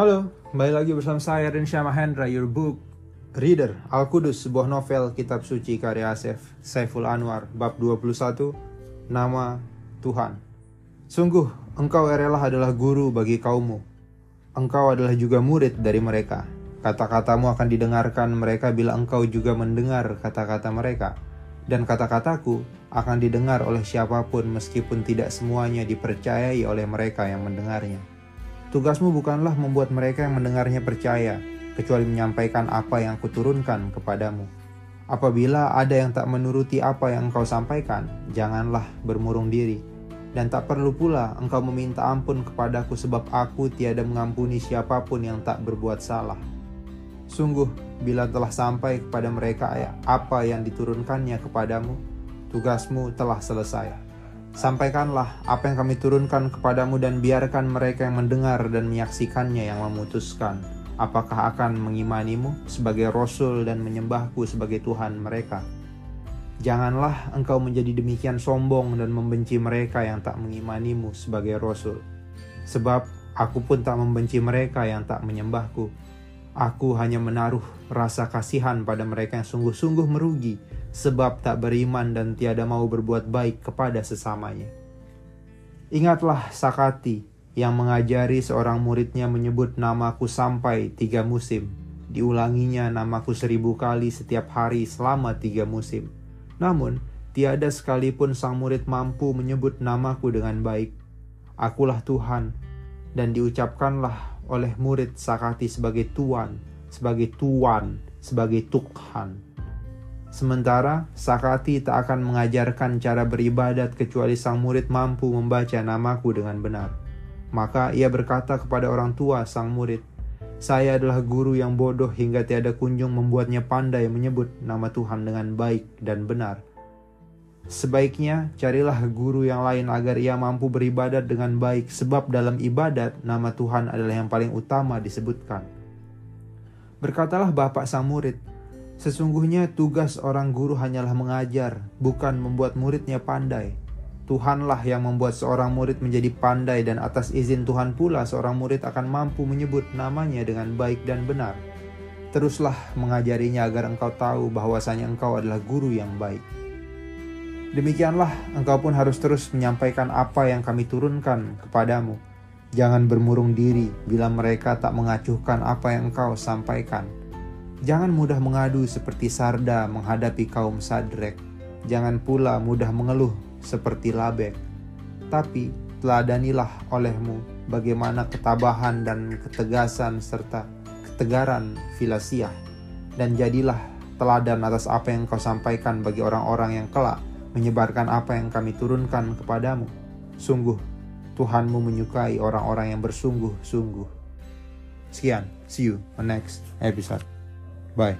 Halo, kembali lagi bersama saya Rensha Mahendra, your book reader. Al-Qudus, sebuah novel kitab suci karya Asef Saiful Anwar, bab 21, nama Tuhan. Sungguh, engkau erelah adalah guru bagi kaummu. Engkau adalah juga murid dari mereka. Kata-katamu akan didengarkan mereka bila engkau juga mendengar kata-kata mereka. Dan kata-kataku akan didengar oleh siapa pun meskipun tidak semuanya dipercayai oleh mereka yang mendengarnya. Tugasmu bukanlah membuat mereka yang mendengarnya percaya, kecuali menyampaikan apa yang kuturunkan kepadamu. Apabila ada yang tak menuruti apa yang engkau sampaikan, janganlah bermurung diri. Dan tak perlu pula engkau meminta ampun kepadaku sebab aku tiada mengampuni siapa pun yang tak berbuat salah. Sungguh, bila telah sampai kepada mereka apa yang diturunkannya kepadamu, tugasmu telah selesai. Sampaikanlah apa yang kami turunkan kepadamu dan biarkan mereka yang mendengar dan menyaksikannya yang memutuskan apakah akan mengimanimu sebagai rasul dan menyembahku sebagai Tuhan mereka. Janganlah engkau menjadi demikian sombong dan membenci mereka yang tak mengimanimu sebagai rasul. Sebab aku pun tak membenci mereka yang tak menyembahku. Aku hanya menaruh rasa kasihan pada mereka yang sungguh-sungguh merugi sebab tak beriman dan tiada mau berbuat baik kepada sesamanya. Ingatlah Sakati yang mengajari seorang muridnya menyebut namaku sampai tiga musim. Diulanginya namaku seribu kali setiap hari selama tiga musim. Namun, tiada sekalipun sang murid mampu menyebut namaku dengan baik. Akulah Tuhan, dan diucapkanlah oleh murid Sakati sebagai Tuan, sebagai Tuan, sebagai Tuhan. Sementara Sakati tak akan mengajarkan cara beribadat kecuali sang murid mampu membaca namaku dengan benar. Maka ia berkata kepada orang tua sang murid, "Saya adalah guru yang bodoh hingga tiada kunjung membuatnya pandai menyebut nama Tuhan dengan baik dan benar." Sebaiknya carilah guru yang lain agar ia mampu beribadat dengan baik, sebab dalam ibadat nama Tuhan adalah yang paling utama disebutkan. Berkatalah bapak sang murid, Sesungguhnya tugas orang guru hanyalah mengajar, bukan membuat muridnya pandai. Tuhanlah yang membuat seorang murid menjadi pandai dan atas izin Tuhan pula seorang murid akan mampu menyebut namanya dengan baik dan benar. Teruslah mengajarinya agar engkau tahu bahwasanya engkau adalah guru yang baik. Demikianlah engkau pun harus terus menyampaikan apa yang kami turunkan kepadamu. Jangan bermurung diri bila mereka tak mengacuhkan apa yang engkau sampaikan Jangan mudah mengadu seperti Sarda menghadapi kaum Sadrek. Jangan pula mudah mengeluh seperti Labek. Tapi teladanilah olehmu bagaimana ketabahan dan ketegasan serta ketegaran filasiah. Dan jadilah teladan atas apa yang kau sampaikan bagi orang-orang yang kelak menyebarkan apa yang kami turunkan kepadamu. Sungguh, Tuhanmu menyukai orang-orang yang bersungguh-sungguh. Sekian, see you on next episode. Bye.